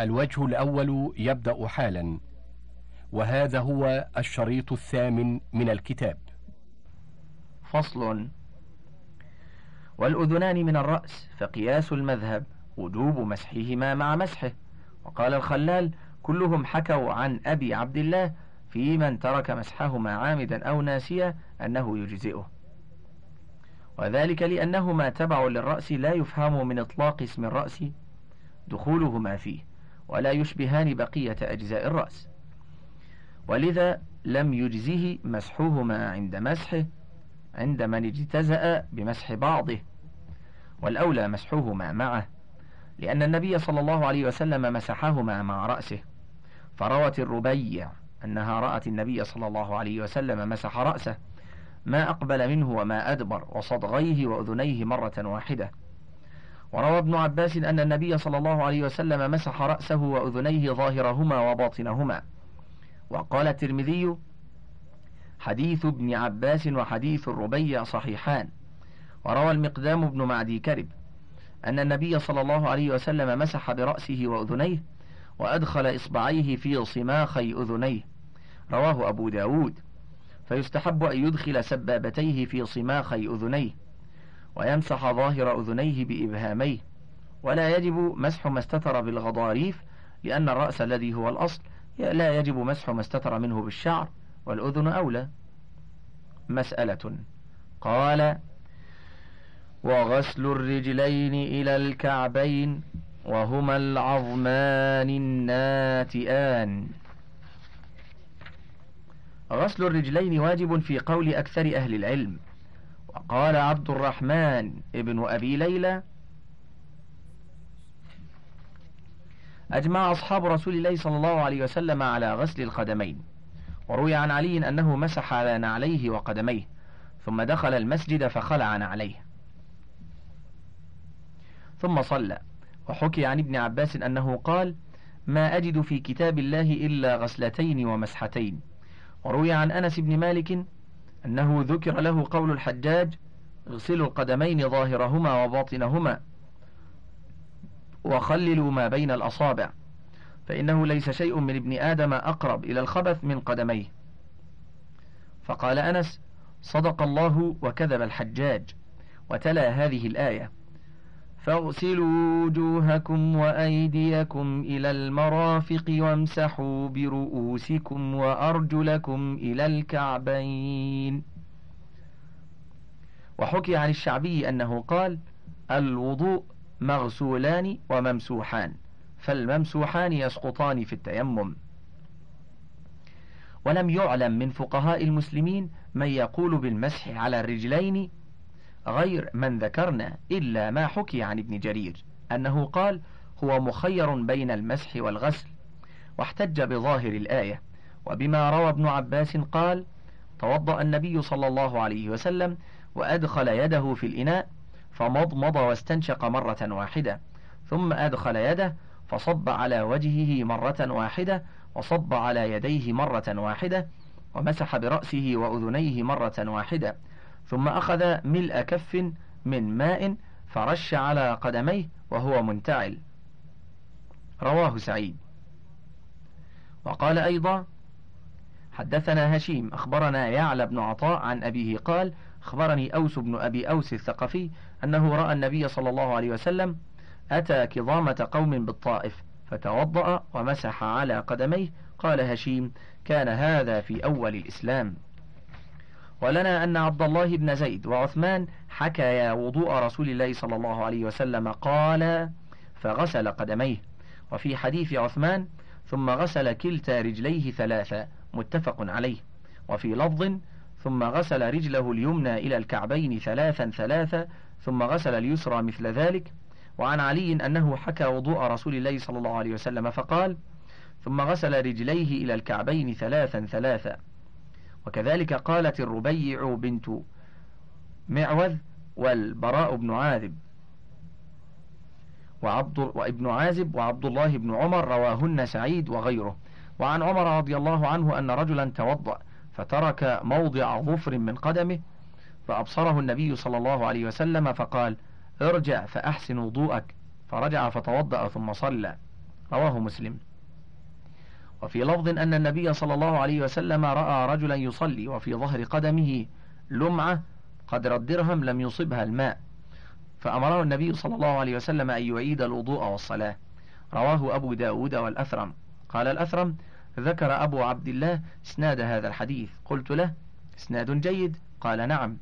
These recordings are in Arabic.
الوجه الأول يبدأ حالا وهذا هو الشريط الثامن من الكتاب. فصل. والأذنان من الرأس فقياس المذهب وجوب مسحهما مع مسحه. وقال الخلال كلهم حكوا عن أبي عبد الله في من ترك مسحهما عامدا أو ناسيا أنه يجزئه. وذلك لأنهما تبع للرأس لا يفهم من إطلاق اسم الرأس دخولهما فيه. ولا يشبهان بقية أجزاء الرأس. ولذا لم يجزه مسحهما عند مسحه عند من اجتزأ بمسح بعضه. والأولى مسحهما معه لأن النبي صلى الله عليه وسلم مسحهما مع رأسه. فروت الربيع أنها رأت النبي صلى الله عليه وسلم مسح رأسه. ما أقبل منه وما أدبر وصدغيه وأذنيه مرة واحدة. وروى ابن عباس أن النبي صلى الله عليه وسلم مسح رأسه وأذنيه ظاهرهما وباطنهما. وقال الترمذي حديث ابن عباس وحديث الربيع صحيحان. وروى المقدام بن معدي كرب أن النبي صلى الله عليه وسلم مسح برأسه وأذنيه وأدخل إصبعيه في صماخي أذنيه. رواه أبو داود. فيستحب أن يدخل سبابتيه في صماخي أذنيه. ويمسح ظاهر أذنيه بإبهاميه ولا يجب مسح ما استتر بالغضاريف لأن الرأس الذي هو الأصل لا يجب مسح ما استتر منه بالشعر والأذن أولى. مسألة قال وغسل الرجلين إلى الكعبين وهما العظمان الناتئان. غسل الرجلين واجب في قول أكثر أهل العلم. وقال عبد الرحمن ابن أبي ليلى أجمع أصحاب رسول الله صلى الله عليه وسلم على غسل القدمين وروي عن علي أنه مسح على نعليه وقدميه ثم دخل المسجد فخلع نعليه. ثم صلى وحكي عن ابن عباس أنه قال ما أجد في كتاب الله إلا غسلتين ومسحتين وروي عن أنس بن مالك أنه ذكر له قول الحجاج اغسلوا القدمين ظاهرهما وباطنهما وخللوا ما بين الأصابع فإنه ليس شيء من ابن آدم أقرب إلى الخبث من قدميه. فقال أنس صدق الله وكذب الحجاج وتلا هذه الآية. فاغسلوا وجوهكم وأيديكم إلى المرافق وامسحوا برؤوسكم وأرجلكم إلى الكعبين. وحكي عن الشعبي أنه قال الوضوء مغسولان وممسوحان فالممسوحان يسقطان في التيمم. ولم يعلم من فقهاء المسلمين من يقول بالمسح على الرجلين غير من ذكرنا إلا ما حكي عن ابن جرير أنه قال هو مخير بين المسح والغسل واحتج بظاهر الآية وبما روى ابن عباس قال توضأ النبي صلى الله عليه وسلم وأدخل يده في الإناء فمضمض واستنشق مرة واحدة ثم أدخل يده فصب على وجهه مرة واحدة وصب على يديه مرة واحدة ومسح برأسه وأذنيه مرة واحدة ثم أخذ ملء كف من ماء فرش على قدميه وهو منتعل. رواه سعيد. وقال أيضا حدثنا هشيم أخبرنا يعلى بن عطاء عن أبيه قال أخبرني أوس بن أبي أوس الثقفي أنه رأى النبي صلى الله عليه وسلم أتى كظامة قوم بالطائف فتوضأ ومسح على قدميه. قال هشيم كان هذا في أول الإسلام. ولنا أن عبد الله بن زيد وعثمان حكيا وضوء رسول الله صلى الله عليه وسلم. قال فغسل قدميه. وفي حديث عثمان ثم غسل كلتا رجليه ثلاثا متفق عليه. وفي لفظ ثم غسل رجله اليمنى إلى الكعبين ثلاثا ثلاثا ثم غسل اليسرى مثل ذلك. وعن علي أنه حكى وضوء رسول الله صلى الله عليه وسلم فقال ثم غسل رجليه إلى الكعبين ثلاثا ثلاثا وكذلك قالت الربيع بنت معوذ والبراء بن عاذب وعبد وابن عازب وعبد الله بن عمر رواهن سعيد وغيره. وعن عمر رضي الله عنه أن رجلا توضأ فترك موضع ظفر من قدمه فأبصره النبي صلى الله عليه وسلم فقال ارجع فأحسن وضوءك. فرجع فتوضأ ثم صلى. رواه مسلم. وفي لفظ أن النبي صلى الله عليه وسلم رأى رجلا يصلي وفي ظهر قدمه لمعة قدر الدرهم لم يصبها الماء. فأمره النبي صلى الله عليه وسلم أن يعيد الوضوء والصلاة. رواه أبو داود والأثرم. قال الأثرم ذكر أبو عبد الله إسناد هذا الحديث. قلت له إسناد جيد. قال نعم.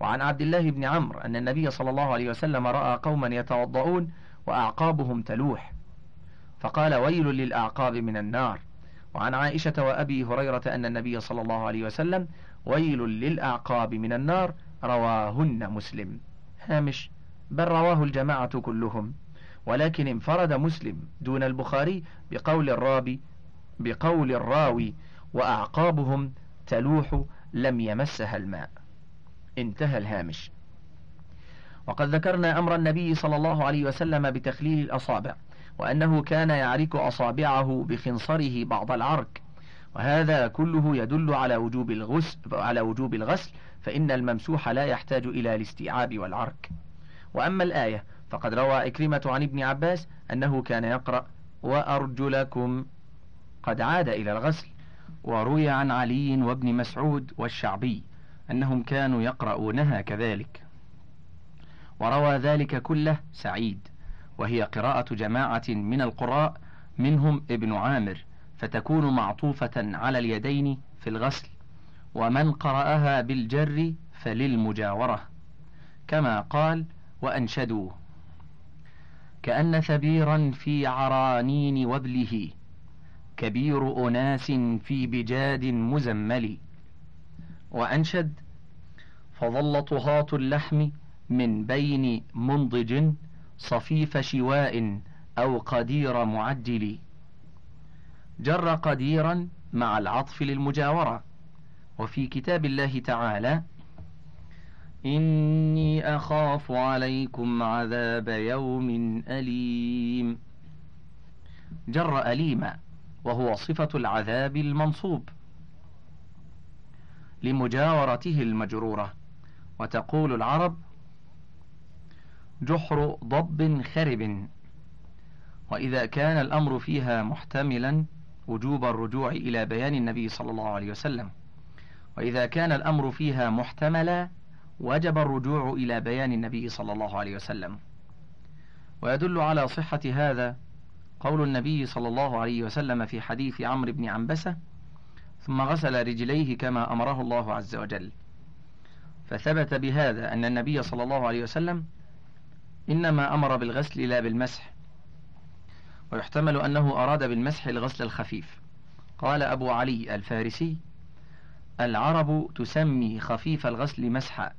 وعن عبد الله بن عمرو أن النبي صلى الله عليه وسلم رأى قوما يتوضؤون وأعقابهم تلوح. فقال ويل للأعقاب من النار. وعن عائشة وأبي هريرة أن النبي صلى الله عليه وسلم ويل للأعقاب من النار رواهن مسلم. هامش بل رواه الجماعة كلهم. ولكن انفرد مسلم دون البخاري بقول الرابي بقول الراوي وأعقابهم تلوح لم يمسها الماء. انتهى الهامش. وقد ذكرنا أمر النبي صلى الله عليه وسلم بتخليل الأصابع. وأنه كان يعرك أصابعه بخنصره بعض العرك وهذا كله يدل على وجوب الغسل على وجوب الغسل فإن الممسوح لا يحتاج إلى الاستيعاب والعرك وأما الآية فقد روى إكرمة عن ابن عباس أنه كان يقرأ وأرجلكم قد عاد إلى الغسل وروي عن علي وابن مسعود والشعبي أنهم كانوا يقرؤونها كذلك. وروى ذلك كله سعيد. وهي قراءة جماعة من القراء منهم ابن عامر فتكون معطوفة على اليدين في الغسل ومن قرأها بالجر فللمجاورة. كما قال وأنشدوا كأن ثبيرا في عرانين وبله كبير أناس في بجاد مزمل. وأنشد فظل طهاة اللحم من بين منضج صفيف شواء أو قدير معجل. جر قديرا مع العطف للمجاورة. وفي كتاب الله تعالى إني أخاف عليكم عذاب يوم أليم. جر أليما وهو صفة العذاب المنصوب. لمجاورته المجرورة. وتقول العرب جحر ضب خرب. وإذا كان الأمر فيها محتملا وجوب الرجوع إلى بيان النبي صلى الله عليه وسلم. وإذا كان الأمر فيها محتملا وجب الرجوع إلى بيان النبي صلى الله عليه وسلم. ويدل على صحة هذا قول النبي صلى الله عليه وسلم في حديث عمرو بن عنبسة ثم غسل رجليه كما أمره الله عز وجل. فثبت بهذا أن النبي صلى الله عليه وسلم إنما أمر بالغسل لا بالمسح ويحتمل أنه أراد بالمسح الغسل الخفيف. قال أبو علي الفارسي العرب تسمي خفيف الغسل مسحا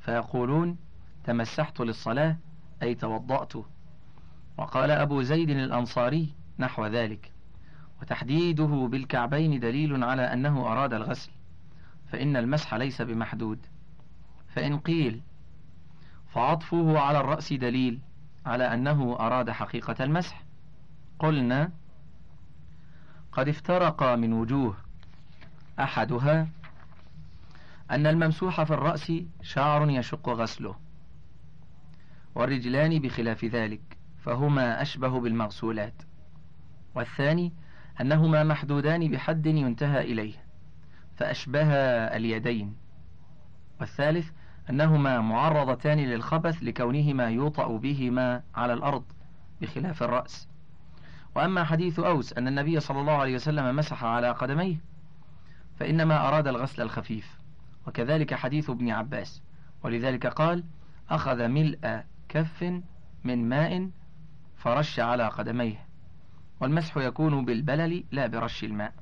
فيقولون تمسحت للصلاة أي توضأت. وقال أبو زيد الأنصاري نحو ذلك. وتحديده بالكعبين دليل على أنه أراد الغسل فإن المسح ليس بمحدود. فإن قيل فعطفه على الرأس دليل على أنه أراد حقيقة المسح. قلنا قد افترق من وجوه أحدها أن الممسوح في الرأس شعر يشق غسله والرجلان بخلاف ذلك فهما أشبه بالمغسولات. والثاني أنهما محدودان بحد ينتهى إليه فأشبه اليدين. والثالث أنهما معرضتان للخبث لكونهما يوطأ بهما على الأرض بخلاف الرأس. وأما حديث أوس أن النبي صلى الله عليه وسلم مسح على قدميه فإنما أراد الغسل الخفيف. وكذلك حديث ابن عباس. ولذلك قال أخذ ملء كف من ماء فرش على قدميه. والمسح يكون بالبلل لا برش الماء.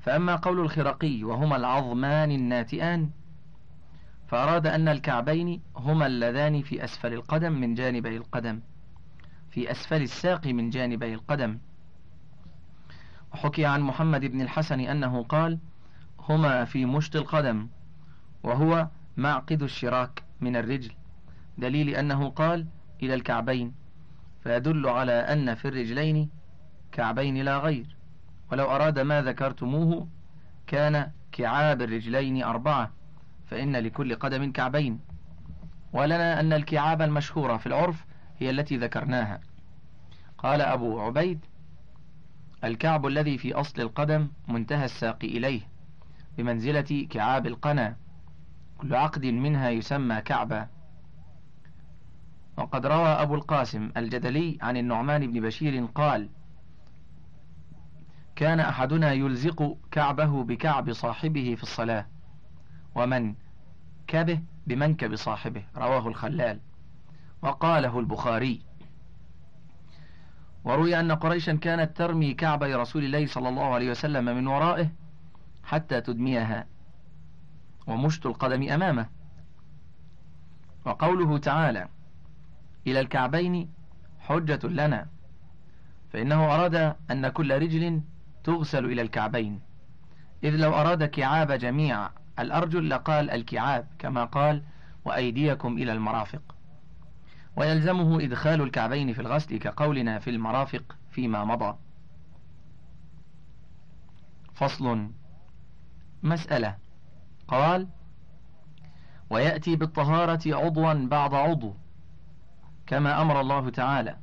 فأما قول الخرقي وهما العظمان الناتئان فأراد أن الكعبين هما اللذان في أسفل القدم من جانبي القدم. في أسفل الساق من جانبي القدم. وحكي عن محمد بن الحسن أنه قال هما في مشط القدم وهو معقد الشراك من الرجل. دليل أنه قال إلى الكعبين فيدل على أن في الرجلين كعبين لا غير. ولو أراد ما ذكرتموه كان كعاب الرجلين أربعة. فإن لكل قدم كعبين ولنا أن الكعاب المشهورة في العرف هي التي ذكرناها. قال أبو عبيد الكعب الذي في أصل القدم منتهى الساق إليه بمنزلة كعاب القنا كل عقد منها يسمى كعبا. وقد روى أبو القاسم الجدلي عن النعمان بن بشير قال كان أحدنا يلزق كعبه بكعب صاحبه في الصلاة. ومن كبه بمنكب صاحبه رواه الخلال. وقاله البخاري. وروي أن قريشا كانت ترمي كعبي رسول الله صلى الله عليه وسلم من ورائه حتى تدميها. ومشط القدم أمامه. وقوله تعالى إلى الكعبين حجة لنا. فإنه أراد أن كل رجل تغسل إلى الكعبين. إذ لو أراد كعاب جميع الأرجل لقال الكعاب كما قال وأيديكم إلى المرافق. ويلزمه إدخال الكعبين في الغسل كقولنا في المرافق فيما مضى. فصل. مسألة. قال ويأتي بالطهارة عضوا بعد عضو كما أمر الله تعالى.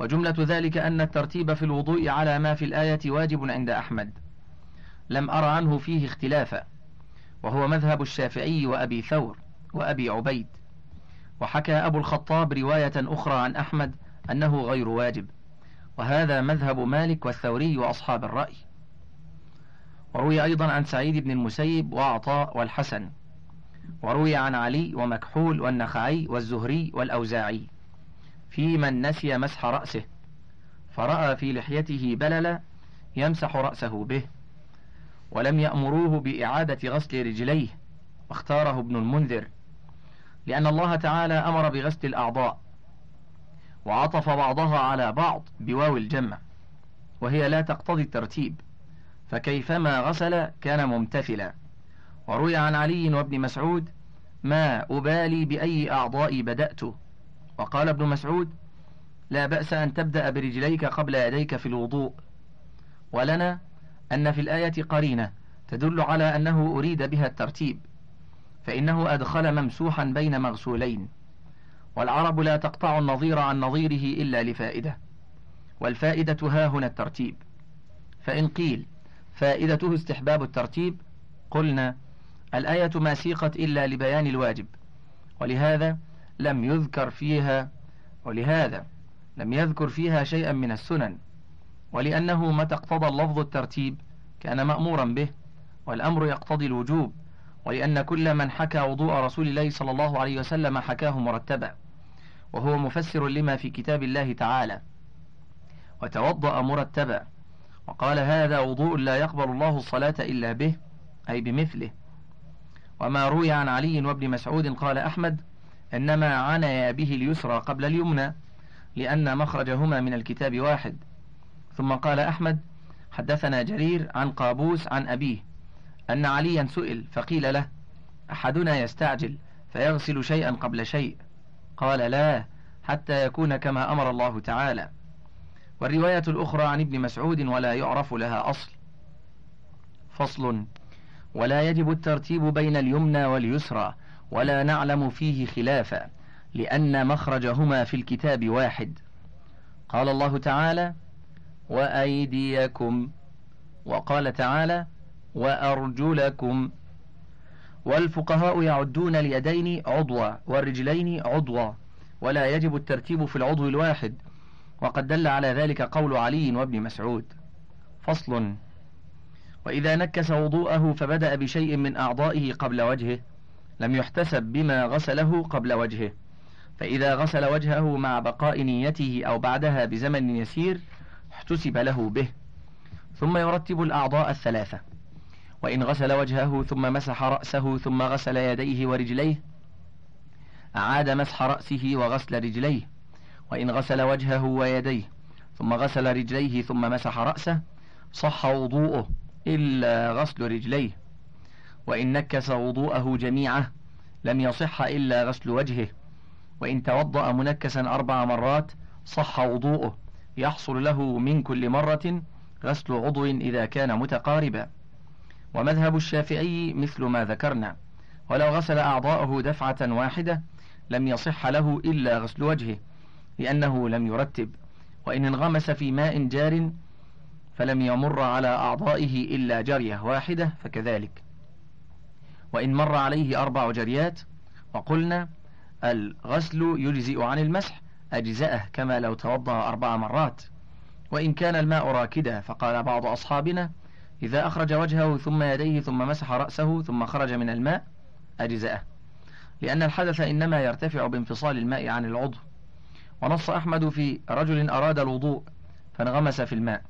وجملة ذلك أن الترتيب في الوضوء على ما في الآية واجب عند أحمد. لم أر عنه فيه اختلافا وهو مذهب الشافعي وأبي ثور وأبي عبيد. وحكى أبو الخطاب رواية أخرى عن أحمد أنه غير واجب وهذا مذهب مالك والثوري وأصحاب الرأي. وروي أيضا عن سعيد بن المسيب وعطاء والحسن وروي عن علي ومكحول والنخعي والزهري والأوزاعي في من نسي مسح رأسه فرأى في لحيته بللا يمسح رأسه به. ولم يأمروه بإعادة غسل رجليه واختاره ابن المنذر لأن الله تعالى أمر بغسل الأعضاء وعطف بعضها على بعض بواو الجمع وهي لا تقتضي الترتيب فكيفما غسل كان ممتثلا. وروي عن علي وابن مسعود ما أبالي بأي أعضاء بدأت وقال ابن مسعود لا بأس أن تبدأ برجليك قبل يديك في الوضوء ولنا أن في الآية قرينة تدل على أنه أريد بها الترتيب فإنه أدخل ممسوحا بين مغسولين والعرب لا تقطع النظير عن نظيره إلا لفائدة والفائدة ها هنا الترتيب. فإن قيل فائدته استحباب الترتيب قلنا الآية ما سيقت إلا لبيان الواجب ولهذا لم يذكر فيها ولهذا لم يذكر فيها شيئا من السنن. ولأنه متى اقتضى اللفظ الترتيب كان مأمورا به والأمر يقتضي الوجوب ولأن كل من حكى وضوء رسول الله صلى الله عليه وسلم حكاه مرتبا وهو مفسر لما في كتاب الله تعالى. وتوضأ مرتبا وقال هذا وضوء لا يقبل الله الصلاة إلا به أي بمثله. وما روي عن علي وابن مسعود قال أحمد إنما عنيا به اليسرى قبل اليمنى لأن مخرجهما من الكتاب واحد. ثم قال أحمد حدثنا جرير عن قابوس عن أبيه أن عليا سئل فقيل له أحدنا يستعجل فيغسل شيئا قبل شيء؟ قال لا حتى يكون كما أمر الله تعالى. والرواية الأخرى عن ابن مسعود ولا يعرف لها أصل. فصل ولا يجب الترتيب بين اليمنى واليسرى ولا نعلم فيه خلافا لأن مخرجهما في الكتاب واحد. قال الله تعالى وأيديكم. وقال تعالى وأرجلكم. والفقهاء يعدون اليدين عضوا والرجلين عضوا ولا يجب الترتيب في العضو الواحد. وقد دل على ذلك قول علي وابن مسعود. فصل. وإذا نكس وضوءه فبدأ بشيء من أعضائه قبل وجهه لم يحتسب بما غسله قبل وجهه. فإذا غسل وجهه مع بقاء نيته أو بعدها بزمن يسير احتسب له به ثم يرتب الأعضاء الثلاثة. وإن غسل وجهه ثم مسح رأسه ثم غسل يديه ورجليه أعاد مسح رأسه وغسل رجليه. وإن غسل وجهه ويديه ثم غسل رجليه ثم مسح رأسه صح وضوءه إلا غسل رجليه. وإن نكس وضوءه جميعه لم يصح إلا غسل وجهه. وإن توضأ منكسا أربع مرات صح وضوءه. يحصل له من كل مرة غسل عضو إذا كان متقاربا. ومذهب الشافعي مثل ما ذكرنا. ولو غسل أعضاءه دفعة واحدة لم يصح له إلا غسل وجهه لأنه لم يرتب. وإن انغمس في ماء جار فلم يمر على أعضائه إلا جرية واحدة فكذلك. وإن مر عليه أربع جريات وقلنا الغسل يجزئ عن المسح أجزأه كما لو توضأ أربع مرات. وإن كان الماء راكدا فقال بعض أصحابنا إذا أخرج وجهه ثم يديه ثم مسح رأسه ثم خرج من الماء أجزأه لأن الحدث إنما يرتفع بانفصال الماء عن العضو. ونص أحمد في رجل أراد الوضوء فانغمس في الماء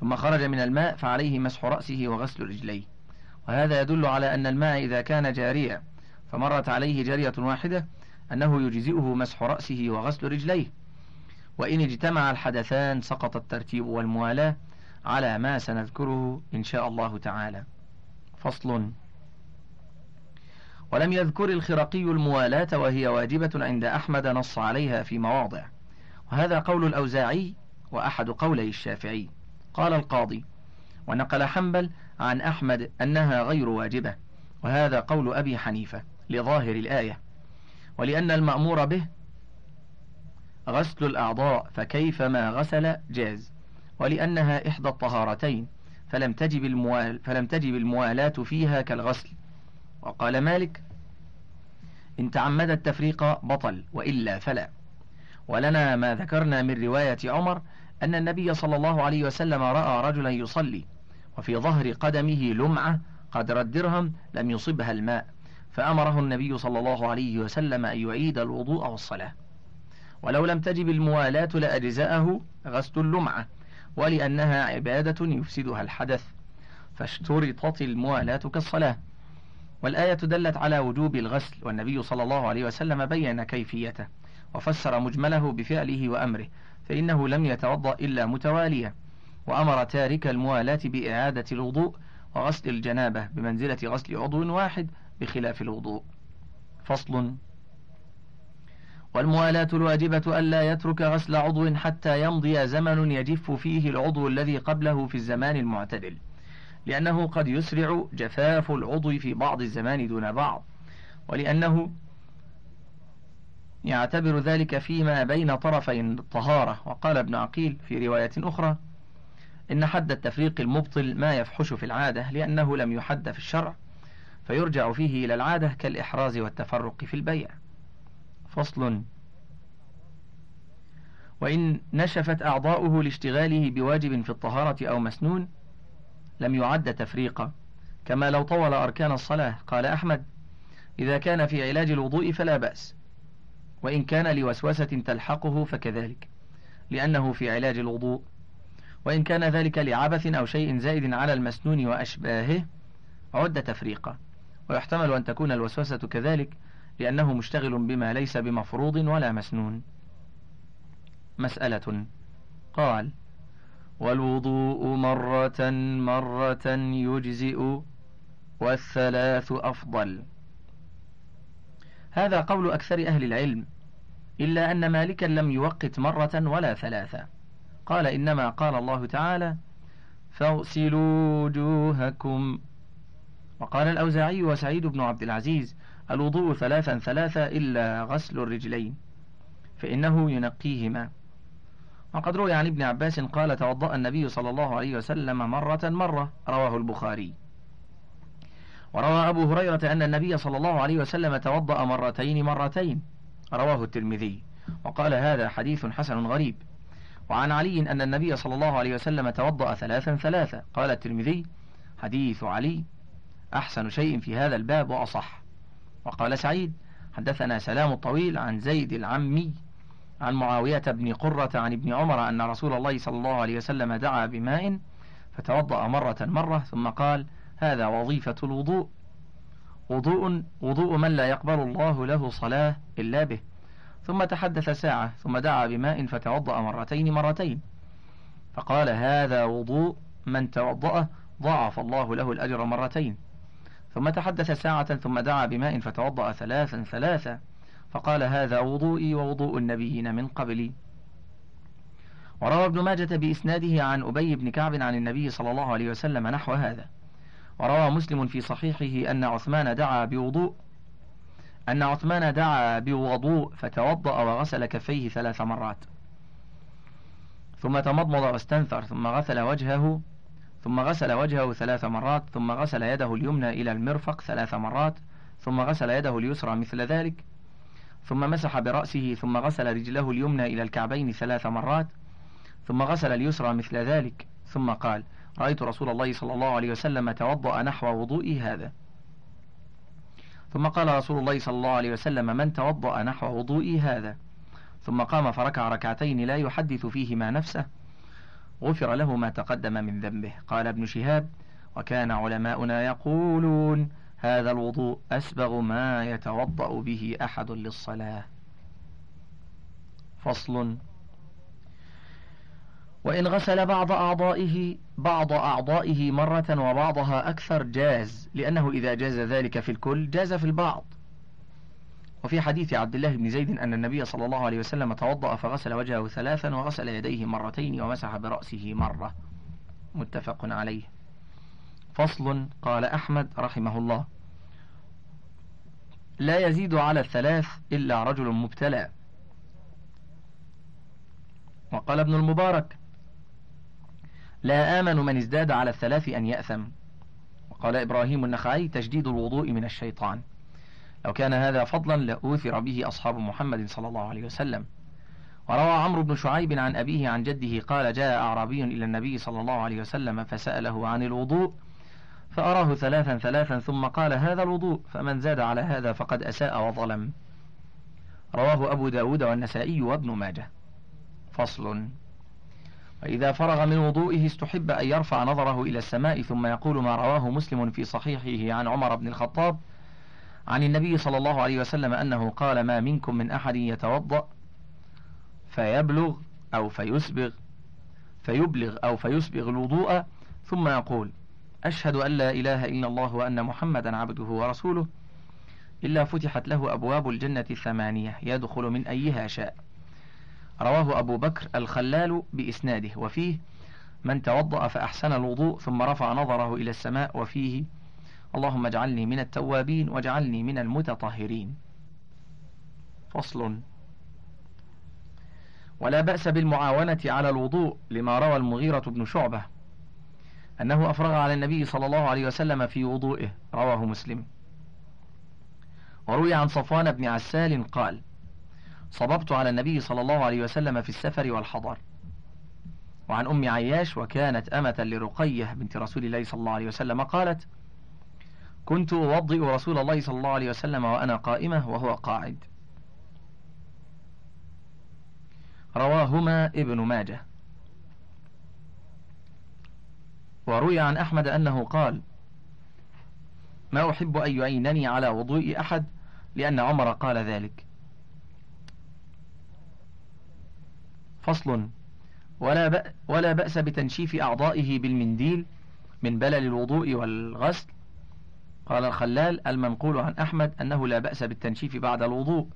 ثم خرج من الماء فعليه مسح رأسه وغسل رجليه. وهذا يدل على أن الماء إذا كان جاريا فمرت عليه جارية واحدة أنه يجزئه مسح رأسه وغسل رجليه. وإن اجتمع الحدثان سقط الترتيب والموالاة على ما سنذكره إن شاء الله تعالى. فصل. ولم يذكر الخرقي الموالاة وهي واجبة عند أحمد نص عليها في مواضع. وهذا قول الأوزاعي وأحد قولي الشافعي. قال القاضي ونقل حنبل عن أحمد أنها غير واجبة وهذا قول أبي حنيفة لظاهر الآية. ولأن المأمور به غسل الأعضاء فكيف ما غسل؟ جاز. ولأنها إحدى الطهارتين فلم تجب, الموال فلم تجب الموالاة فيها كالغسل. وقال مالك إن تعمد التفريق بطل وإلا فلا. ولنا ما ذكرنا من رواية عمر أن النبي صلى الله عليه وسلم رأى رجلا يصلي وفي ظهر قدمه لمعة قدر الدرهم لم يصبها الماء. فأمره النبي صلى الله عليه وسلم أن يعيد الوضوء والصلاة. ولو لم تجب الموالاة لأجزاءه غسل اللمعة ولأنها عبادة يفسدها الحدث فاشترطت الموالاة كالصلاة. والآية دلت على وجوب الغسل والنبي صلى الله عليه وسلم بين كيفيته وفسر مجمله بفعله وأمره فإنه لم يتوضأ إلا متواليا وأمر تارك الموالاة بإعادة الوضوء وغسل الجنابة بمنزلة غسل عضو واحد بخلاف الوضوء. فصل. والموالاة الواجبة ألا يترك غسل عضو حتى يمضي زمن يجف فيه العضو الذي قبله في الزمان المعتدل. لأنه قد يسرع جفاف العضو في بعض الزمان دون بعض. ولأنه يعتبر ذلك فيما بين طرفي الطهارة. وقال ابن عقيل في رواية أخرى إن حد التفريق المبطل ما يفحش في العادة لأنه لم يحد في الشرع. فيرجع فيه إلى العادة كالإحراز والتفرق في البيع. فصل. وإن نشفت أعضاؤه لاشتغاله بواجب في الطهارة أو مسنون لم يعد تفريقا. كما لو طول أركان الصلاة قال أحمد إذا كان في علاج الوضوء فلا بأس وإن كان لوسوسة تلحقه فكذلك لأنه في علاج الوضوء. وإن كان ذلك لعبث أو شيء زائد على المسنون وأشباهه عد تفريقا. ويحتمل أن تكون الوسوسة كذلك لأنه مشتغل بما ليس بمفروض ولا مسنون. مسألة. قال والوضوء مرة مرة يجزئ والثلاث أفضل. هذا قول أكثر أهل العلم إلا أن مالكا لم يوقت مرة ولا ثلاثة. قال إنما قال الله تعالى فاغسلوا وجوهكم وقال الأوزاعي وسعيد بن عبد العزيز الوضوء ثلاثا ثلاثة إلا غسل الرجلين فإنه ينقيهما. وقد روي عن ابن عباس قال توضأ النبي صلى الله عليه وسلم مرة مرة رواه البخاري. وروى أبو هريرة أن النبي صلى الله عليه وسلم توضأ مرتين مرتين رواه الترمذي. وقال هذا حديث حسن غريب. وعن علي أن النبي صلى الله عليه وسلم توضأ ثلاثا ثلاثا قال الترمذي حديث علي أحسن شيء في هذا الباب وأصح. وقال سعيد حدثنا سلام الطويل عن زيد العمي عن معاوية بن قرة عن ابن عمر أن رسول الله صلى الله عليه وسلم دعا بماء فتوضأ مرة مرة ثم قال هذا وظيفة الوضوء. وضوء وضوء من لا يقبل الله له صلاة إلا به. ثم تحدث ساعة ثم دعا بماء فتوضأ مرتين مرتين. فقال هذا وضوء من توضأ ضاعف الله له الأجر مرتين. ثم تحدث ساعة ثم دعا بماء فتوضأ ثلاثا ثلاثا فقال هذا وضوئي ووضوء النبيين من قبلي. وروى ابن ماجة بإسناده عن أبي بن كعب عن النبي صلى الله عليه وسلم نحو هذا. وروى مسلم في صحيحه أن عثمان دعا بوضوء أن عثمان دعا بوضوء فتوضأ وغسل كفيه ثلاث مرات. ثم تمضمض واستنثر ثم غسل وجهه ثم غسل وجهه ثلاث مرات ثم غسل يده اليمنى إلى المرفق ثلاث مرات ثم غسل يده اليسرى مثل ذلك ثم مسح برأسه ثم غسل رجله اليمنى إلى الكعبين ثلاث مرات ثم غسل اليسرى مثل ذلك ثم قال رأيت رسول الله صلى الله عليه وسلم توضأ نحو وضوئي هذا. ثم قال رسول الله صلى الله عليه وسلم من توضأ نحو وضوئي هذا؟ ثم قام فركع ركعتين لا يحدث فيهما نفسه غفر له ما تقدم من ذنبه. قال ابن شهاب وكان علماؤنا يقولون هذا الوضوء أسبغ ما يتوضأ به أحد للصلاة. فصل. وإن غسل بعض أعضائه بعض أعضائه مرة وبعضها أكثر جاز لأنه إذا جاز ذلك في الكل جاز في البعض. وفي حديث عبد الله بن زيد أن النبي صلى الله عليه وسلم توضأ فغسل وجهه ثلاثا وغسل يديه مرتين ومسح برأسه مرة. متفق عليه. فصل قال أحمد رحمه الله. لا يزيد على الثلاث إلا رجل مبتلى. وقال ابن المبارك لا آمن من ازداد على الثلاث أن يأثم. وقال إبراهيم النخعي تجديد الوضوء من الشيطان. لو كان هذا فضلا لأوثر به أصحاب محمد صلى الله عليه وسلم. وروى عمرو بن شعيب عن أبيه عن جده قال جاء أعرابي إلى النبي صلى الله عليه وسلم فسأله عن الوضوء فأراه ثلاثا ثلاثا ثم قال هذا الوضوء فمن زاد على هذا فقد أساء وظلم. رواه أبو داود والنسائي وابن ماجه. فصل. وإذا فرغ من وضوئه استحب أن يرفع نظره إلى السماء ثم يقول ما رواه مسلم في صحيحه عن عمر بن الخطاب عن النبي صلى الله عليه وسلم أنه قال ما منكم من أحد يتوضأ فيبلغ أو فيسبغ فيبلغ أو فيسبغ الوضوء ثم يقول أشهد أن لا إله إلا الله وأن محمدا عبده ورسوله. إلا فتحت له أبواب الجنة الثمانية يدخل من أيها شاء. رواه أبو بكر الخلال بإسناده وفيه من توضأ فأحسن الوضوء ثم رفع نظره إلى السماء وفيه اللهم اجعلني من التوابين واجعلني من المتطهرين. فصل. ولا بأس بالمعاونة على الوضوء لما روى المغيرة بن شعبة أنه أفرغ على النبي صلى الله عليه وسلم في وضوئه. رواه مسلم. وروي عن صفوان بن عسال قال صببت على النبي صلى الله عليه وسلم في السفر والحضر. وعن أم عياش وكانت أمة لرقية بنت رسول الله صلى الله عليه وسلم قالت كنت أوضئ رسول الله صلى الله عليه وسلم وأنا قائمة وهو قاعد. رواهما ابن ماجه. وروي عن أحمد أنه قال ما أحب أن يعينني على وضوء أحد لأن عمر قال ذلك. فصل ولا, ولا بأس بتنشيف أعضائه بالمنديل من بلل الوضوء والغسل قال الخلال المنقول عن أحمد أنه لا بأس بالتنشيف بعد الوضوء.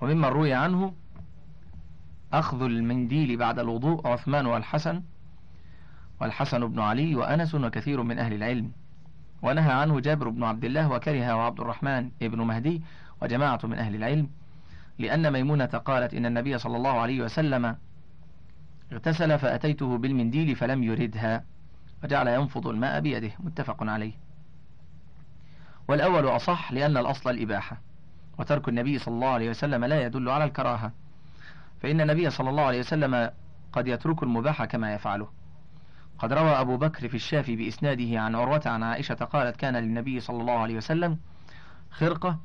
وممن روي عنه أخذ المنديل بعد الوضوء عثمان والحسن والحسن بن علي وأنس وكثير من أهل العلم. ونهى عنه جابر بن عبد الله وكره وعبد الرحمن ابن مهدي وجماعة من أهل العلم لأن ميمونة قالت إن النبي صلى الله عليه وسلم اغتسل فأتيته بالمنديل فلم يردها وجعل ينفض الماء بيده. متفق عليه. والأول أصح لأن الأصل الإباحة وترك النبي صلى الله عليه وسلم لا يدل على الكراهة فإن النبي صلى الله عليه وسلم قد يترك المباح كما يفعله. قد روى أبو بكر في الشافي بإسناده عن عروة عن عائشة قالت كان للنبي صلى الله عليه وسلم خرقة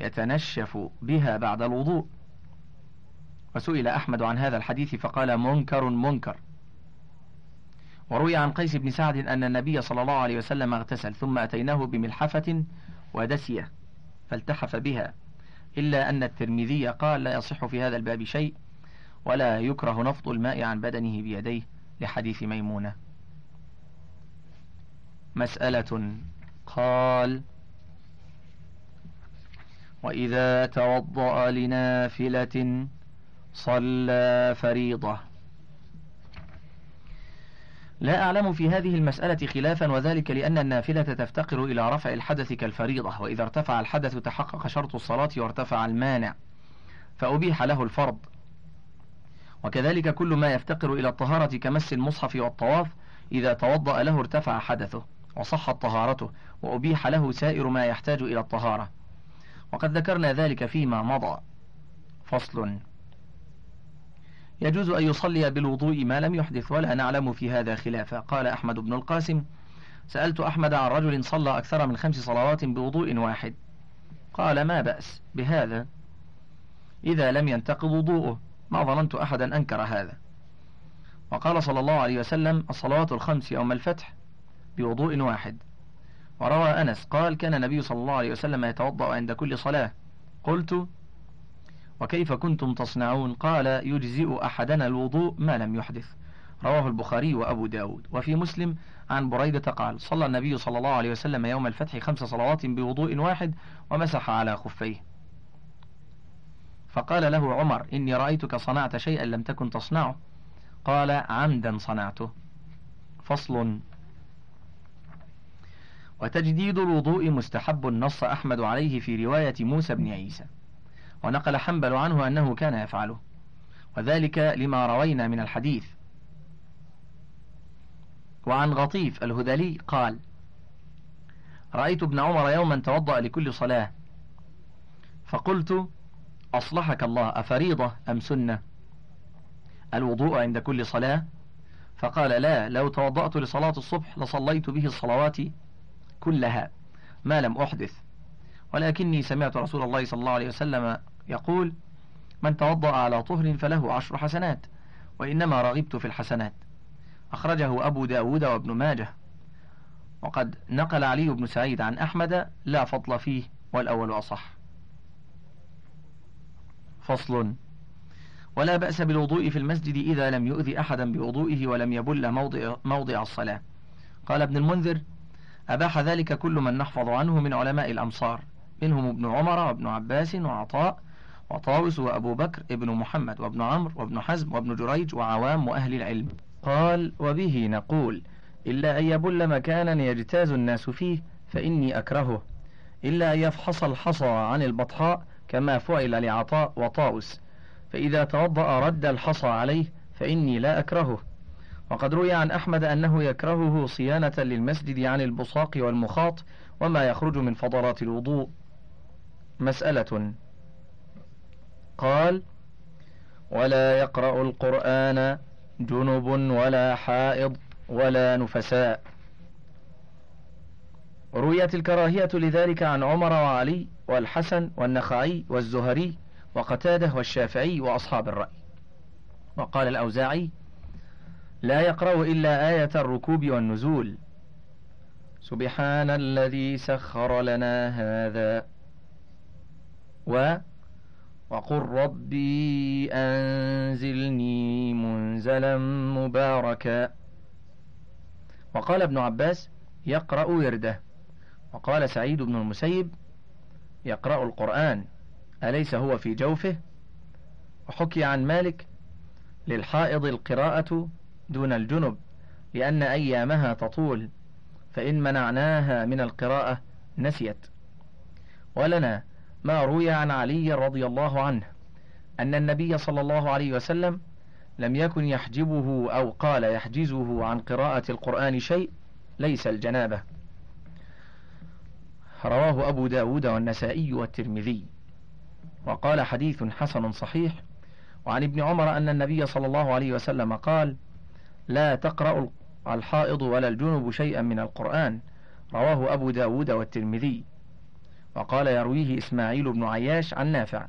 يتنشف بها بعد الوضوء وسئل أحمد عن هذا الحديث فقال منكر منكر وروي عن قيس بن سعد أن النبي صلى الله عليه وسلم اغتسل ثم أتيناه بملحفة ودسية فالتحف بها إلا أن الترمذي قال لا يصح في هذا الباب شيء ولا يكره نفض الماء عن بدنه بيديه لحديث ميمونة. مسألة قال وإذا توضأ لنافلة صلى فريضة. لا أعلم في هذه المسألة خلافا وذلك لأن النافلة تفتقر إلى رفع الحدث كالفريضة وإذا ارتفع الحدث تحقق شرط الصلاة وارتفع المانع فأبيح له الفرض. وكذلك كل ما يفتقر إلى الطهارة كمس المصحف والطواف إذا توضأ له ارتفع حدثه وصحت طهارته وأبيح له سائر ما يحتاج إلى الطهارة. وقد ذكرنا ذلك فيما مضى. فصل. يجوز أن يصلي بالوضوء ما لم يحدث ولا نعلم في هذا خلافا. قال أحمد بن القاسم سألت أحمد عن رجل صلى أكثر من خمس صلوات بوضوء واحد. قال ما بأس بهذا. إذا لم ينتقض وضوءه ما ظننت أحدا أنكر هذا. وقال صلى الله عليه وسلم الصلوات الخمس يوم الفتح بوضوء واحد. وروى أنس قال كان النبي صلى الله عليه وسلم يتوضأ عند كل صلاة. قلت وكيف كنتم تصنعون؟ قال يجزئ أحدنا الوضوء ما لم يحدث. رواه البخاري وأبو داود. وفي مسلم عن بريدة قال صلى النبي صلى الله عليه وسلم يوم الفتح خمس صلوات بوضوء واحد ومسح على خفيه. فقال له عمر إني رأيتك صنعت شيئا لم تكن تصنعه. قال عمدا صنعته. فصل. وتجديد الوضوء مستحب نص أحمد عليه في رواية موسى بن عيسى. ونقل حنبل عنه أنه كان يفعله. وذلك لما روينا من الحديث. وعن غطيف الهذلي قال رأيت ابن عمر يوما توضأ لكل صلاة. فقلت أصلحك الله أفريضة أم سنة؟ الوضوء عند كل صلاة؟ فقال لا لو توضأت لصلاة الصبح لصليت به الصلوات كلها ما لم أحدث. ولكني سمعت رسول الله صلى الله عليه وسلم يقول من توضأ على طهر فله عشر حسنات وإنما رغبت في الحسنات. أخرجه أبو داود وابن ماجه. وقد نقل علي بن سعيد عن أحمد لا فضل فيه والأول أصح. فصل. ولا بأس بالوضوء في المسجد إذا لم يؤذي أحدا بوضوئه ولم يبل موضع, موضع الصلاة. قال ابن المنذر أباح ذلك كل من نحفظ عنه من علماء الأمصار منهم ابن عمر وابن عباس وعطاء وطاوس وأبو بكر ابن محمد وابن عمرو وابن حزم وابن جريج وعوام وأهل العلم. قال وبه نقول إلا أن يبل مكانا يجتاز الناس فيه فإني أكرهه. إلا أن يفحص الحصى عن البطحاء كما فعل لعطاء وطاوس فإذا توضأ رد الحصى عليه فإني لا أكرهه. وقد روي عن أحمد أنه يكرهه صيانة للمسجد عن البصاق والمخاط وما يخرج من فضلات الوضوء. مسألة قال ولا يقرأ القرآن جنب ولا حائض ولا نفساء. رويت الكراهية لذلك عن عمر وعلي والحسن والنخعي والزهري وقتادة والشافعي وأصحاب الرأي. وقال الأوزاعي لا يقرأ إلا آية الركوب والنزول. سبحان الذي سخر لنا هذا. و وقل ربي أنزلني منزلا مباركا. وقال ابن عباس يقرأ ورده. وقال سعيد بن المسيب يقرأ القرآن. أليس هو في جوفه؟ وحكي عن مالك للحائض القراءة دون الجنب لأن أيامها تطول فإن منعناها من القراءة نسيت. ولنا ما روي عن علي رضي الله عنه أن النبي صلى الله عليه وسلم لم يكن يحجبه أو قال يحجزه عن قراءة القرآن شيء ليس الجنابة. رواه أبو داود والنسائي والترمذي. وقال حديث حسن صحيح وعن ابن عمر أن النبي صلى الله عليه وسلم قال لا تقرأ الحائض ولا الجنب شيئا من القرآن رواه أبو داود والترمذي. وقال يرويه إسماعيل بن عياش عن نافع.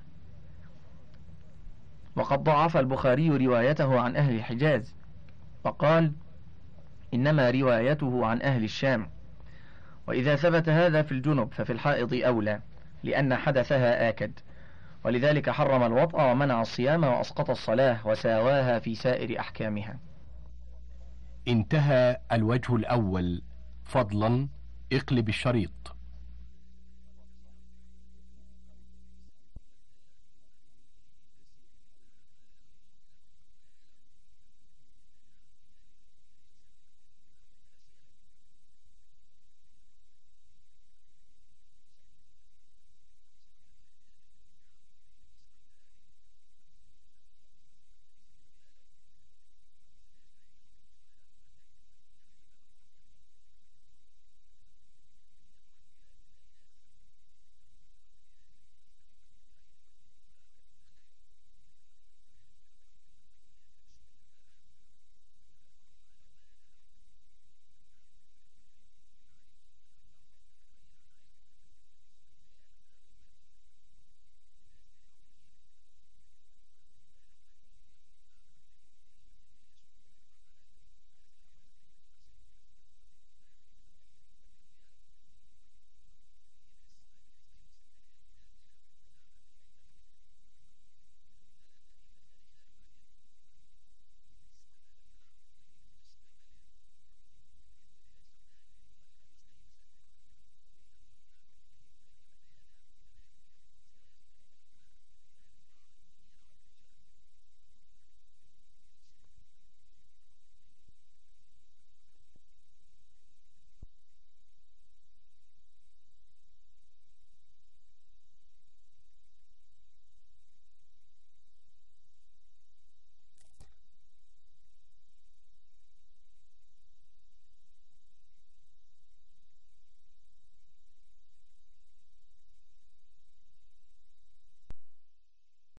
وقد ضعف البخاري روايته عن أهل الحجاز وقال إنما روايته عن أهل الشام. وإذا ثبت هذا في الجنب ففي الحائض أولى لأن حدثها آكد. ولذلك حرم الوطأ ومنع الصيام وأسقط الصلاة وساواها في سائر أحكامها. انتهى الوجه الأول. فضلا اقلب الشريط.